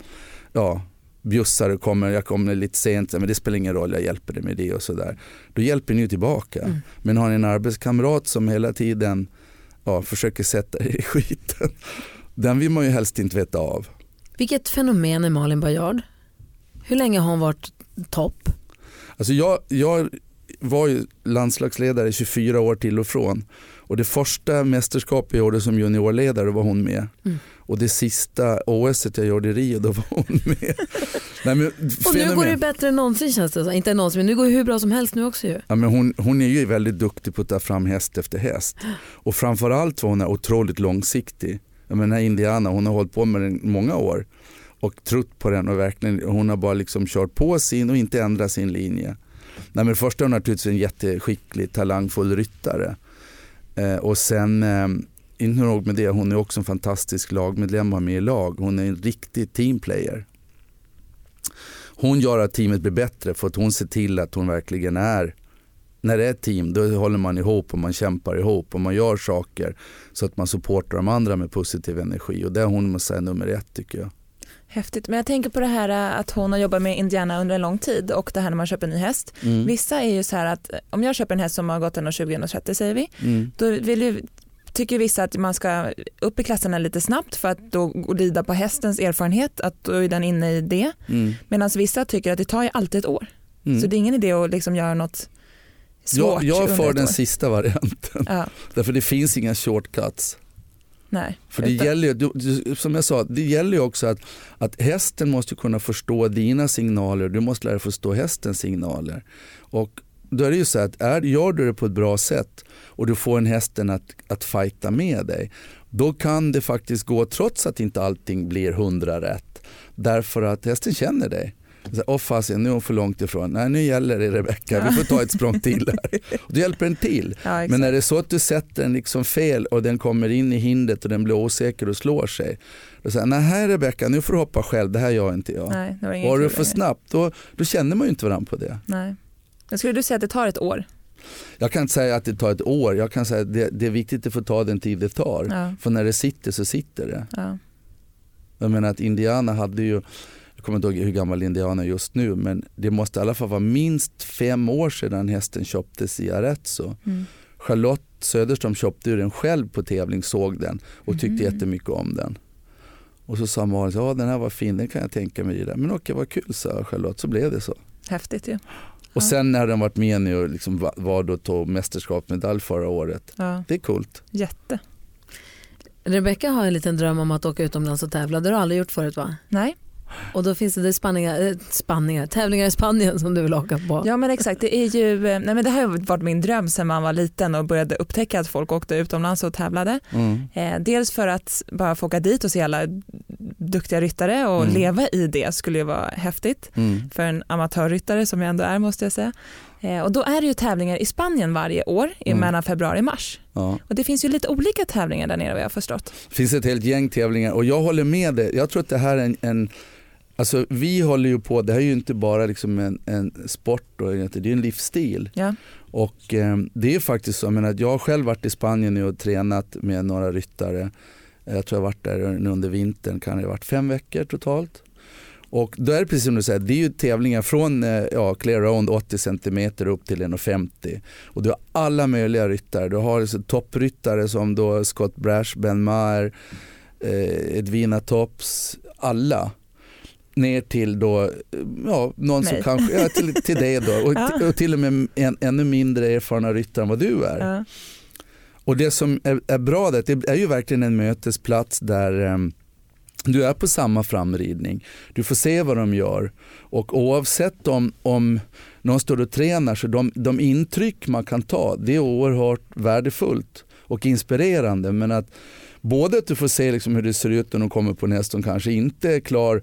ja, bjussar och kommer, jag kommer lite sent, men det spelar ingen roll, jag hjälper dig med det och sådär. Då hjälper ni ju tillbaka.
Mm.
Men har ni en arbetskamrat som hela tiden ja, försöker sätta er i skiten, den vill man ju helst inte veta av.
Vilket fenomen är Malin Bajard? Hur länge har hon varit topp?
Alltså jag, jag var ju landslagsledare i 24 år till och från. Och det första mästerskapet jag gjorde som juniorledare var hon med.
Mm.
Och det sista OS jag gjorde i Rio, då var hon med. Nej, men,
Och nu går det bättre än någonsin känns det. Inte någonsin, men nu går det hur bra som helst nu också ju.
Ja, men hon, hon är ju väldigt duktig på att ta fram häst efter häst. Och framförallt var hon är otroligt långsiktig. Jag menar Indiana, hon har hållit på med den många år och trott på den och verkligen, hon har bara liksom kört på sin och inte ändrat sin linje. Nej, men först är hon naturligtvis en jätteskicklig, talangfull ryttare. Eh, och sen, eh, inte nog med det, hon är också en fantastisk lagmedlem har med i lag. Hon är en riktig teamplayer. Hon gör att teamet blir bättre för att hon ser till att hon verkligen är när det är ett team då håller man ihop och man kämpar ihop och man gör saker så att man supportar de andra med positiv energi och det är hon måste säga nummer ett tycker jag.
Häftigt, men jag tänker på det här att hon har jobbat med Indiana under en lång tid och det här när man köper en ny häst.
Mm.
Vissa är ju så här att om jag köper en häst som har gått 1,20-1,30 säger vi,
Mm.
då vill ju, tycker vissa att man ska upp i klasserna lite snabbt för att då rida på hästens erfarenhet, att då är den inne i det.
Mm.
Medan vissa tycker att det tar ju alltid ett år.
Mm.
Så det är ingen idé att liksom göra något svårt
jag, jag för den
år.
sista varianten
Ja,
därför det finns inga shortcuts.
nej.
För det
Utan-
gäller ju, du- som jag sa, det gäller ju också att, att hästen måste kunna förstå dina signaler, du måste lära dig förstå hästens signaler. Och då är det ju så att är, gör du det på ett bra sätt och du får en hästen att, att fighta med dig, då kan det faktiskt gå trots att inte allting blir hundra rätt. Därför att hästen känner dig. Åh fasen, nu är hon för långt ifrån. Nej, nu gäller det Rebecka, vi får ta ett språng till här. Och då hjälper den till.
Ja.
Men är det så att du sätter den liksom fel och den kommer in i hindret och den blir osäker och slår sig. Då säger nej Rebecka nu får du hoppa själv, det här gör inte jag.
nej, det var
Var du för snabbt då, då känner man ju inte varandra på det.
Nej. Men skulle du säga att det tar ett år?
Jag kan inte säga att det tar ett år, jag kan säga att det, det är viktigt att få ta den tid det tar.
Ja,
För när det sitter så sitter det.
ja.
Jag menar att Indiana hade ju, jag kommer inte ihåg hur gammal Indiana är just nu, men det måste i alla fall vara minst fem år sedan hästen köptes i Arezzo.
Mm.
Charlotte Söderström köpte ju den själv på tävling, såg den och tyckte
Mhm.
jättemycket om den. Och så sa Malin, ja den här var fin, den kan jag tänka mig i. det." Men okej, vad kul sa Charlotte, så blev det så.
Häftigt ju.
Och
Ja.
sen när den varit med nu och liksom va- var då tog mästerskapsmedalj förra året.
Ja,
Det är coolt.
jätte.
Rebecka har en liten dröm om att åka utomlands och tävla. Det har du aldrig gjort förut va?
Nej,
Och då finns det, det spanningar, eh, spanningar, tävlingar i Spanien som du vill åka på.
ja men exakt. Det, är ju, eh, nej, men det har ju varit min dröm sedan man var liten och började upptäcka att folk åkte utomlands och tävlade.
Mm.
Eh, dels för att bara få åka dit och se alla duktiga ryttare och
Mm.
leva i det skulle ju vara häftigt
Mm.
för en amatörryttare som jag ändå är måste jag säga. Eh, och då är det ju tävlingar i Spanien varje år
Mm.
mellan februari och mars.
Ja.
Och det finns ju lite olika tävlingar där nere vad jag har förstått.
Det finns ett helt gäng tävlingar och jag håller med dig. Jag tror att det här är en, en Alltså vi håller ju på, det här är ju inte bara liksom en, en sport, och, det är en livsstil.
Ja.
Och eh, det är faktiskt så, jag, menar, jag har själv varit i Spanien nu och tränat med några ryttare. Jag tror jag varit där under vintern, kan det ha varit fem veckor totalt. Och då är det precis som du säger, det är ju tävlingar från eh, ja, clear round 80 cm upp till 1,50. Och du har alla möjliga ryttare. Du har alltså toppryttare som då Scott Brash, Ben Maher, eh, Edvina Tops, alla ner till då, ja, någon som
Mig.
kanske, ja, till, till dig då och,
Ja.
och till och med en, ännu mindre erfarna ryttare än vad du är.
Ja.
Och det som är, är bra där, det är ju verkligen en mötesplats där em, du är på samma framridning. Du får se vad de gör och oavsett om, om någon står och tränar så de, de intryck man kan ta det är oerhört värdefullt och inspirerande. Men att både att du får se liksom hur det ser ut när de kommer på en häst som kanske inte är klar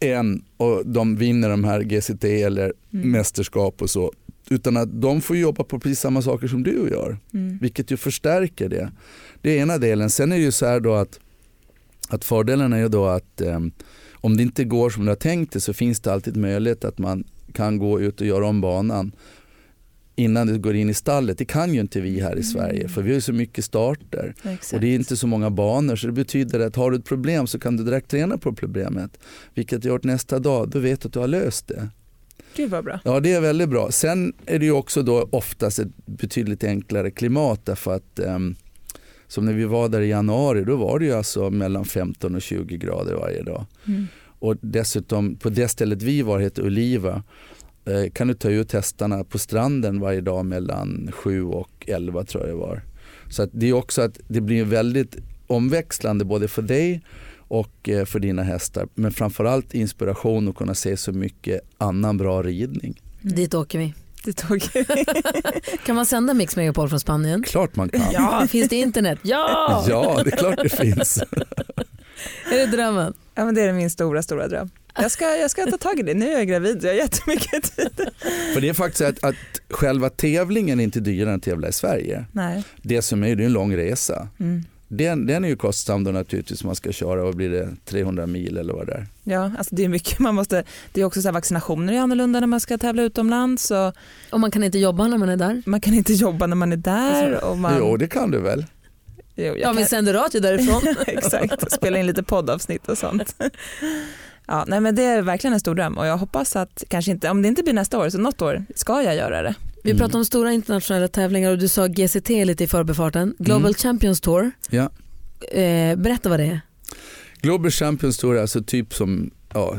än och de vinner de här GCT eller
Mm.
mästerskap och så. Utan att de får jobba på precis samma saker som du gör.
Mm.
Vilket ju förstärker det. Det är ena delen. Sen är det ju så här då att, att fördelen är ju då att eh, om det inte går som du har tänkt det så finns det alltid möjlighet att man kan gå ut och göra om banan innan du går in i stallet. Det kan ju inte vi här i Sverige för vi har ju så mycket starter.
Exakt.
Och det är inte så många banor så det betyder att har du ett problem så kan du direkt träna på problemet. Vilket gör att nästa dag, då vet du att du har löst det.
Gud vad bra.
Ja det är väldigt bra. Sen är det ju också då oftast ett betydligt enklare klimat därför att ehm, som när vi var där i januari då var det ju alltså mellan 15 och 20 grader varje dag.
Mm.
Och dessutom på det stället vi var, heter Oliva, eh, kan du ta ut hästarna på stranden varje dag mellan 7 och 11 tror jag det var. Så att det är också att det blir väldigt omväxlande både för dig och eh, för dina hästar. Men framförallt inspiration att kunna se så mycket annan bra ridning.
Mm.
Dit åker vi.
Det tog
Kan man sända Mix Megapol från Spanien?
Klart man kan.
Ja, finns det internet? Ja!
Ja, det är klart det finns.
Är det drömmen?
ja, men det är min stora, stora dröm. Jag ska, jag ska ta tag i det. Nu är jag gravid, jag har jättemycket tid.
För det är faktiskt att, att själva tävlingen är inte dyrare än att tävla i Sverige.
Nej.
Det som är, det är en lång resa.
Mm.
Den, den är ju kostsam då naturligtvis om man ska köra och blir det 300 mil eller vad det är.
Ja, alltså det är mycket man måste, det är också så här vaccinationer är annorlunda när man ska tävla utomlands och
Och man kan inte jobba när man är där?
man kan inte jobba när man är där. Och man,
Jo det kan du väl?
Jo, jag
Ja, vi sänder radio därifrån.
Exakt, spela in lite poddavsnitt och sånt. Ja, nej, men det är verkligen en stor dröm och jag hoppas att, kanske inte, om det inte blir nästa år så något år ska jag göra det.
Vi
Mm.
pratade om stora internationella tävlingar och du sa GCT lite i förbifarten. Global
Mm.
Champions Tour.
Ja.
Eh, berätta vad det är.
Global Champions Tour är alltså typ som ja,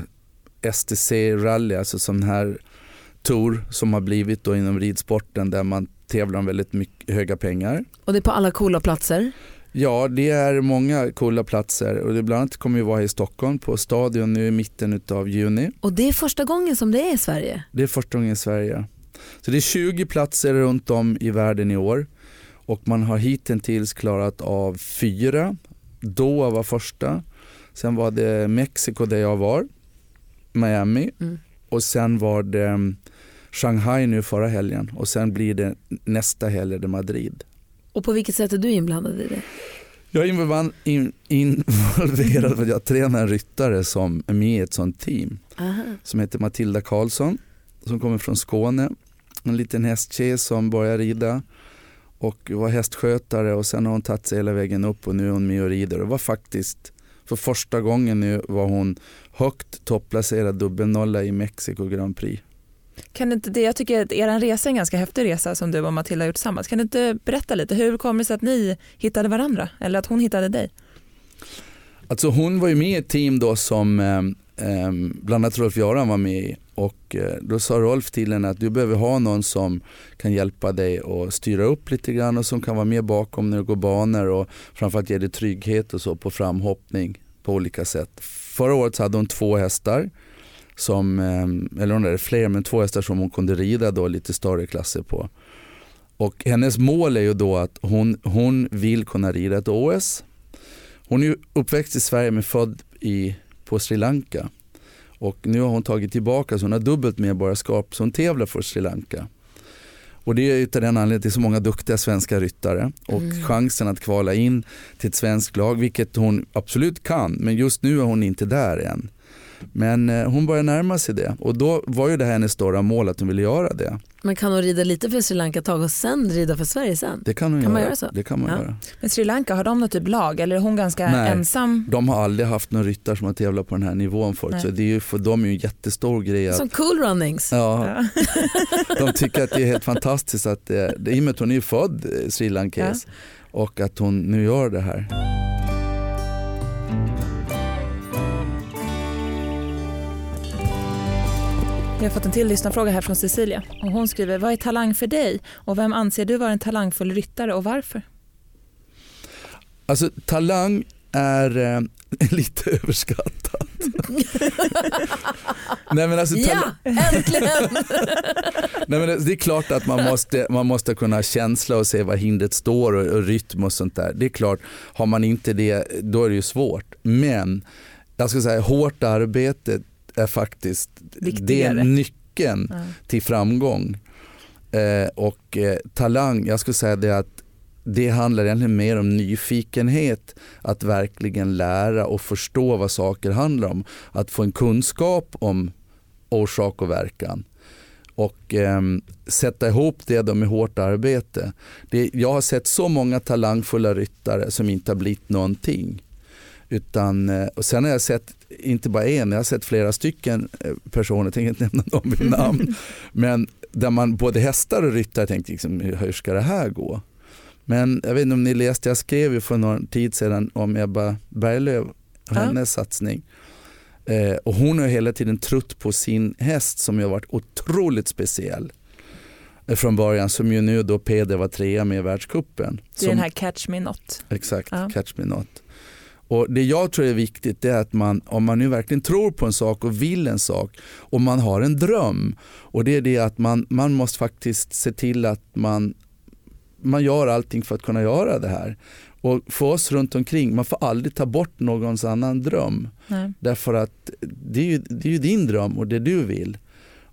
STC Rally, alltså sån här tour som har blivit då inom ridsporten där man tävlar om väldigt mycket, höga pengar.
Och det är på alla coola platser.
Ja, det är många coola platser och det bland annat kommer vi vara i Stockholm på Stadion nu i mitten av juni.
Och det är första gången som det är i Sverige.
Det är första gången i Sverige. Så det är 20 platser runt om i världen i år och man har hittills klarat av fyra. Doha var första, sen var det Mexiko där jag var, Miami
Mm.
och sen var det mm, Shanghai nu förra helgen och sen blir det nästa helg det Madrid.
Och på vilket sätt är du inblandad i det?
Jag är involverad för att jag tränar en ryttare som är med i ett sånt team
Aha.
som heter Matilda Karlsson som kommer från Skåne. En liten hästtjej som börjar rida och var hästskötare och sen har hon tagit sig hela vägen upp och nu är hon med och rider och var faktiskt för första gången nu var hon högt topplacerad dubbelnolla i Mexiko Grand Prix.
Kan inte det, jag tycker att er resa är en ganska häftig resa som du och Matilda har gjort tillsammans. Kan du inte berätta lite, hur kommer det sig att ni hittade varandra eller att hon hittade dig?
Alltså hon var ju med i ett team då som Ehm, bland annat Rolf-Göran var med i och eh, då sa Rolf till henne att du behöver ha någon som kan hjälpa dig och styra upp lite grann och som kan vara med bakom när du går banor och framförallt ge dig trygghet och så på framhoppning på olika sätt. Förra året så hade hon två hästar som, ehm, eller hon hade fler men två hästar som hon kunde rida då lite större klasser på. Och hennes mål är ju då att hon, hon vill kunna rida ett OS hon är ju uppväxt i Sverige men född i, på Sri Lanka. Och nu har hon tagit tillbaka så hon har dubbelt medborgarskap så hon tävlar för Sri Lanka. Och det är utav den anledningen att det är så många duktiga svenska ryttare och
Mm.
chansen att kvala in till ett svenskt lag, vilket hon absolut kan, men just nu är hon inte där än. Men eh, hon börjar närma sig det och då var ju det här hennes stora mål att hon ville göra det.
Men kan hon rida lite för Sri Lanka ett tag och sen rida för Sverige sen?
Det kan hon
Kan man
göra.
göra så?
Det kan man
Ja.
göra.
Men Sri Lanka, har de något typ lag eller är hon ganska
Nej.
ensam?
De har aldrig haft någon ryttare som har tävlat på den här nivån förut
Nej.
så det är ju för dem är ju en jättestor grej att
Som cool runnings.
Ja, de tycker att det är helt fantastiskt att det, det, i och med att hon är ju född eh, Sri Lankes och att hon nu gör det här.
Vi har fått en till lyssnarfråga här från Cecilia. Och hon skriver, vad är talang för dig? Och vem anser du vara en talangfull ryttare och varför?
Alltså talang är eh, lite överskattat. Nej, men alltså,
Ja, äntligen!
Nej, men det det är klart att man måste, man måste kunna ha känsla och se var hindret står och, och rytm och sånt där. Det är klart, har man inte det då är det ju svårt. Men jag ska säga hårt arbete är faktiskt det är nyckeln
Ja.
till framgång. Eh, och eh, talang, jag skulle säga det att det handlar egentligen mer om nyfikenhet, att verkligen lära och förstå vad saker handlar om. Att få en kunskap om orsak och verkan och ehm, sätta ihop det då med hårt arbete. Det, jag har sett så många talangfulla ryttare som inte har blivit någonting. Utan, eh, och sen har jag sett, inte bara en, jag har sett flera stycken eh, personer, jag tänker inte nämna dem vid namn, men där man både hästar och ryttare tänkte liksom, hur ska det här gå? Men jag vet inte om ni läste, jag skrev ju för någon tid sedan om Ebba Berglöf och
Ja.
hennes satsning. Eh, och hon har hela tiden trott på sin häst som ju har varit otroligt speciell eh, från början som ju nu då Peder var trea med i världscupen.
Det är den här Catch Me Not.
Exakt,
Ja.
catch me not. Och det jag tror är viktigt är att man, om man nu verkligen tror på en sak och vill en sak och man har en dröm och det är det att man, man måste faktiskt se till att man, man gör allting för att kunna göra det här. Och för oss runt omkring, man får aldrig ta bort någons annan dröm.
Nej.
Därför att det är, ju, det är ju din dröm och det du vill.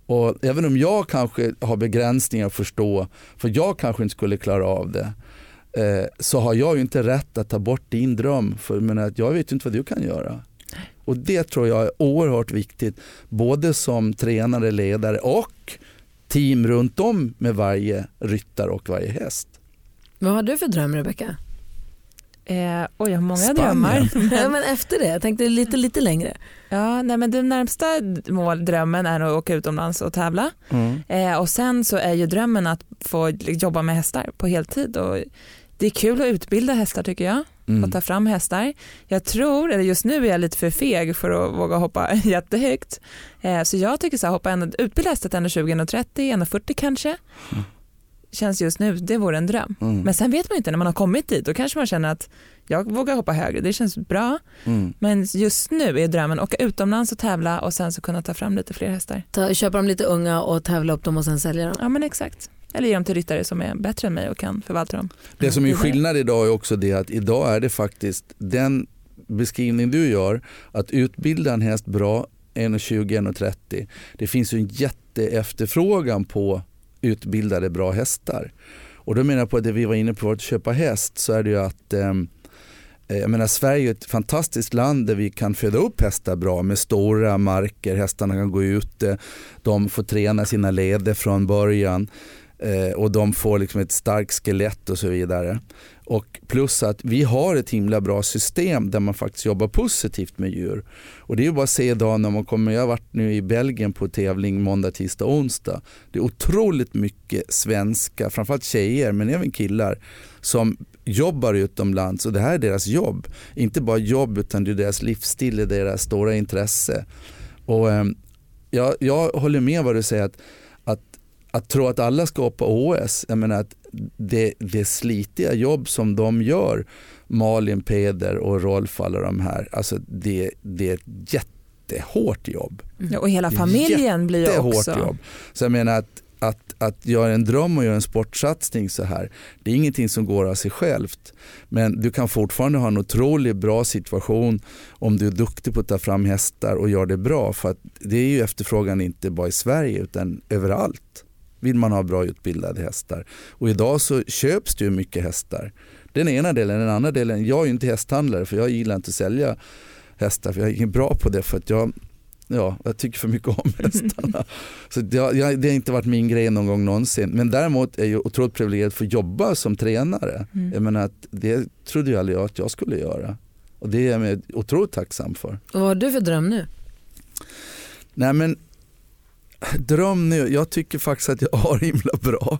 Och även om jag kanske har begränsningar att förstå, för jag kanske inte skulle klara av det, eh, så har jag ju inte rätt att ta bort din dröm. För jag, menar, att jag vet ju inte vad du kan göra. Och det tror jag är oerhört viktigt, både som tränare, ledare och team runt om med varje ryttare och varje häst.
Vad har du för dröm Rebecka?
Eh, oj, jag har många
Spanien.
drömmar.
ja, men efter det, jag tänkte lite, lite längre.
Ja, nej, men den närmsta mål, drömmen är att åka utomlands och tävla. Eh, och sen så är ju drömmen att få jobba med hästar på heltid. Och det är kul att utbilda hästar tycker jag
Mm.
och ta fram hästar. Jag tror, eller just nu är jag lite för feg för att våga hoppa jättehögt. Eh, så jag tycker så här, hoppa en, utbilda hästar till 1,20, 1,30, 1,40 kanske. Känns just nu, det vore en dröm.
Mm.
Men sen vet man ju inte när man har kommit dit, då kanske man känner att jag vågar hoppa högre, det känns bra.
Mm.
Men just nu är drömmen att åka utomlands och tävla och sen så kunna ta fram lite fler hästar.
Ta, köpa dem lite unga och tävla upp dem och sen sälja dem.
Ja men exakt. Eller ge dem till ryttare som är bättre än mig och kan förvalta dem.
Det som är
det.
skillnad idag är också det att idag är det faktiskt den beskrivning du gör, att utbilda en häst bra 1,20-1,30. Det finns ju en jätteefterfrågan på utbildade bra hästar. Och då menar jag på det vi var inne på att köpa häst så är det ju att ehm, eh, jag menar, Sverige är ett fantastiskt land där vi kan föda upp hästar bra med stora marker, hästarna kan gå ute, de får träna sina leder från början eh, och de får liksom ett starkt skelett och så vidare. Och plus att vi har ett himla bra system där man faktiskt jobbar positivt med djur. Och det är ju bara att se idag när man kommer, jag har varit nu i Belgien på tävling måndag, tisdag, onsdag. Det är otroligt mycket svenska, framförallt tjejer men även killar som jobbar utomlands och det här är deras jobb. Inte bara jobb utan det är deras livsstil, det är deras stora intresse. Och, eh, jag, jag håller med vad du säger att, att, tro att alla ska hoppa OS, jag menar att det, det slitiga jobb som de gör, Malin, Peder och Rolf alla de här, alltså det, det är ett jättehårt jobb.
Ja, och hela familjen blir ju också...
jobb. Så jag menar att, att, att göra en dröm och göra en sportsatsning så här, det är ingenting som går av sig självt. Men du kan fortfarande ha en otroligt bra situation om du är duktig på att ta fram hästar och gör det bra. För att det är ju efterfrågan inte bara i Sverige utan överallt vill man ha bra utbildade hästar. Och idag så köps det ju mycket hästar. Den ena delen, den andra delen, jag är ju inte hästhandlare för jag gillar inte att sälja hästar för jag är inte bra på det för att jag Ja, jag tycker för mycket om hästarna. Så det, har, det har inte varit min grej någon gång någonsin. Men däremot är jag otroligt privilegierad att få jobba som tränare.
Mm.
Jag menar att det trodde jag aldrig att jag skulle göra. Och det är jag otroligt tacksam för.
Och vad har du för dröm nu?
Nej men dröm nu, jag tycker faktiskt att jag har himla bra.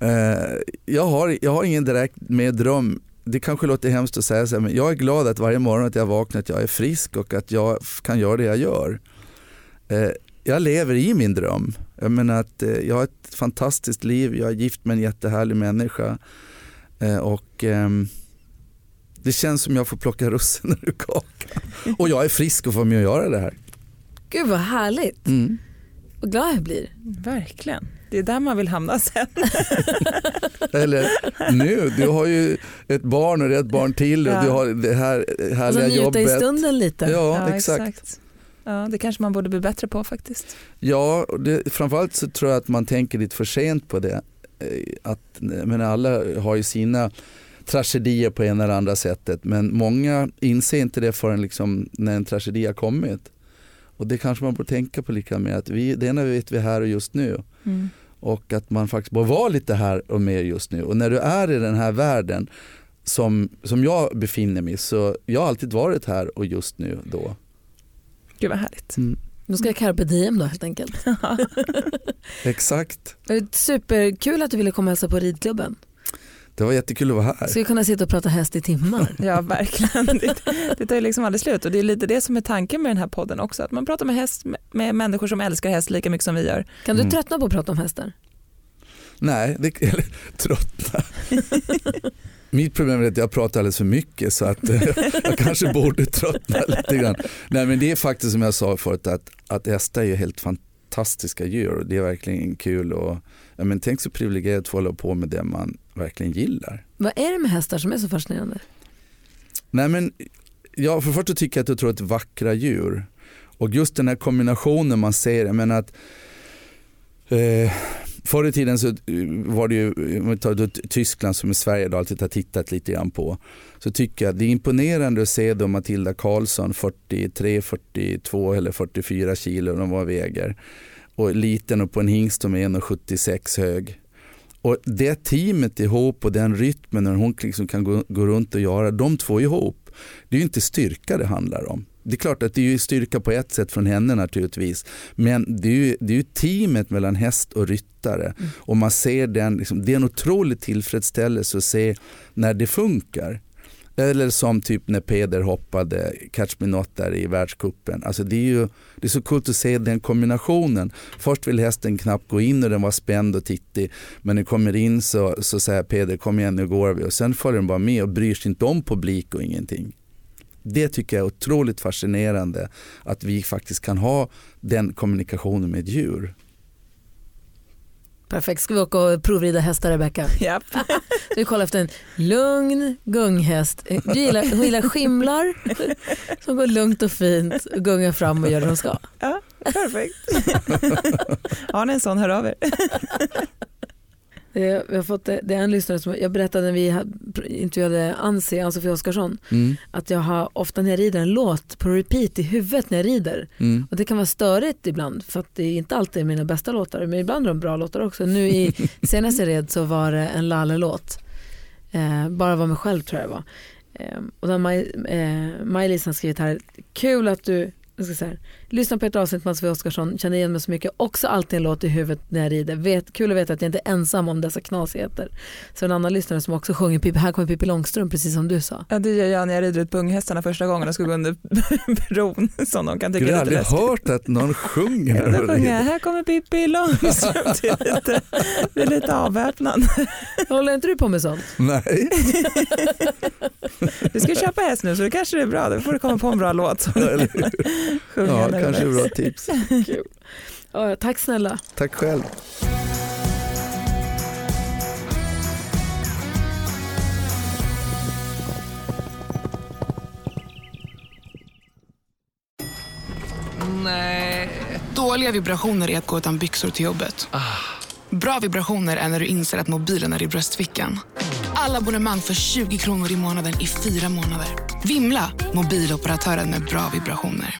Eh, jag, har, jag har ingen direkt med dröm. Det kanske låter hemskt att säga så här, men jag är glad att varje morgon att jag vaknar att jag är frisk och att jag kan göra det jag gör. Eh, jag lever i min dröm. Jag menar att eh, jag har ett fantastiskt liv, jag är gift med en jättehärlig människa. Och ehm, det känns som jag får plocka russinen ur kakan. Och jag är frisk och får med att göra det här.
Gud vad härligt.
Mm.
Vad glad jag blir.
Verkligen. Det är där man vill hamna sen.
Eller nu, du har ju ett barn och det är ett barn till och
Ja.
du har det här
Och så
härliga
njuta i
jobbet.
stunden lite.
Ja, exakt.
Ja, det kanske man borde bli bättre på faktiskt.
Ja, och det, framförallt så tror jag att man tänker lite för sent på det. Eh, Att, men alla har ju sina tragedier på ena eller andra sättet men många inser inte det förrän liksom när en tragedi har kommit. Och det kanske man borde tänka på lika med att vi, det ena vet vi här och just nu
Mm.
och att man faktiskt bör vara lite här och med just nu. Och när du är i den här världen som, som jag befinner mig i så jag har alltid varit här och just nu då.
Gud vad härligt.
Mm.
Nu ska jag carpe diem då helt enkelt.
Exakt.
Det är superkul att du ville komma och hälsa på ridklubben.
Det var jättekul att vara här.
Ska vi kunna sitta och prata häst i timmar?
Ja verkligen. Det, det tar ju liksom aldrig slut och det är lite det som är tanken med den här podden också. Att man pratar med häst med, människor som älskar häst lika mycket som vi gör.
Kan du
Mm.
tröttna på att prata om hästar?
Nej, det, eller, tröttna. Mitt problem är att jag pratar alldeles för mycket så att eh, jag kanske borde tröttna lite grann. Nej men det är faktiskt som jag sa förut att, att hästar är helt fantastiska djur och det är verkligen kul och ja, men tänk så privilegierat att få hålla på med det man verkligen gillar.
Vad är det med hästar som är så fascinerande?
Nej men ja, för det första tycker jag att du tror ett vackra djur och just den här kombinationen man ser, jag menar att eh, Förr i tiden så eh, var det ju, eh, om vi tar då Tyskland som i Sverige då alltid har tittat lite grann på, så tycker jag det är imponerande att se då Matilda Karlsson 43, 42 eller 44 kilo de var väger och liten och på en hingst som är 1,76 hög. Och det teamet ihop och den rytmen när hon liksom kan gå, gå runt och göra de två ihop, det är ju inte styrka det handlar om. Det är klart att det är styrka på ett sätt från henne naturligtvis. Men det är ju, det är ju teamet mellan häst och ryttare. Och man ser den, liksom, det är en otrolig tillfredsställelse att se när det funkar. Eller som typ när Peder hoppade Catch Me Not där i världskuppen. Alltså det är ju det är så coolt att se den kombinationen. Först vill hästen knappt gå in och den var spänd och tittig. Men när den kommer in så, så säger Peder kom igen nu går vi. Och sen följer den bara med och bryr sig inte om publik och ingenting. Det tycker jag är otroligt fascinerande att vi faktiskt kan ha den kommunikationen med djur.
Perfekt, ska vi åka och provrida hästar Rebecka?
Japp.
Vi kollar efter en lugn gunghäst. Du gillar, hon gillar skimlar som går lugnt och fint och gungar fram och gör det de ska.
Ja, perfekt. Har ni en sån, hör av er.
Eh, Vi har fått, det det är en lyssnare som, jag berättade när vi intervjuade Ansi, Ann-Sofie Oskarsson,
Mm,
att jag har ofta när jag rider en låt på repeat i huvudet när jag rider.
mm.
Och det kan vara störigt ibland för att det är inte alltid mina bästa låtar men ibland är de bra låtar också. Nu i senaste red så var det en Lalle-låt. Eh, bara var mig själv tror jag det var. Eh, och då har Maj, eh, Maj-Lis har skrivit här, kul att du jag ska säga, lyssna på ett avsnitt med Sofie Oskarsson, känner igen mig så mycket, också alltid en låt i huvudet när jag rider. Vet, kul att veta att jag inte är ensam om dessa knasigheter. Så en annan lyssnare som också sjunger, Pippi, här kommer Pippi Långstrump precis som du sa.
Ja, det gör jag när jag rider ut på unghästarna första gången och ska gå under bron som de kan
Gud,
tycka
jag
är
har
lite
aldrig
läskigt.
hört att någon sjunger.
Då sjunger jag, här kommer Pippi Långstrump. Det är lite, det är lite avväpnande.
Håller inte du på med sånt?
Nej.
Du ska köpa häst nu så det kanske är bra. Då får du komma på en bra låt. som du
Eller
kan sjunga
Ja, kanske
växer.
bra tips.
Ja, tack snälla.
Tack själv.
Dåliga vibrationer är att gå utan byxor till jobbet. Bra vibrationer är när du inser att mobilen är i bröstfickan. Alla abonnemang för 20 kronor i månaden i fyra månader. Vimla! Mobiloperatören med bra vibrationer.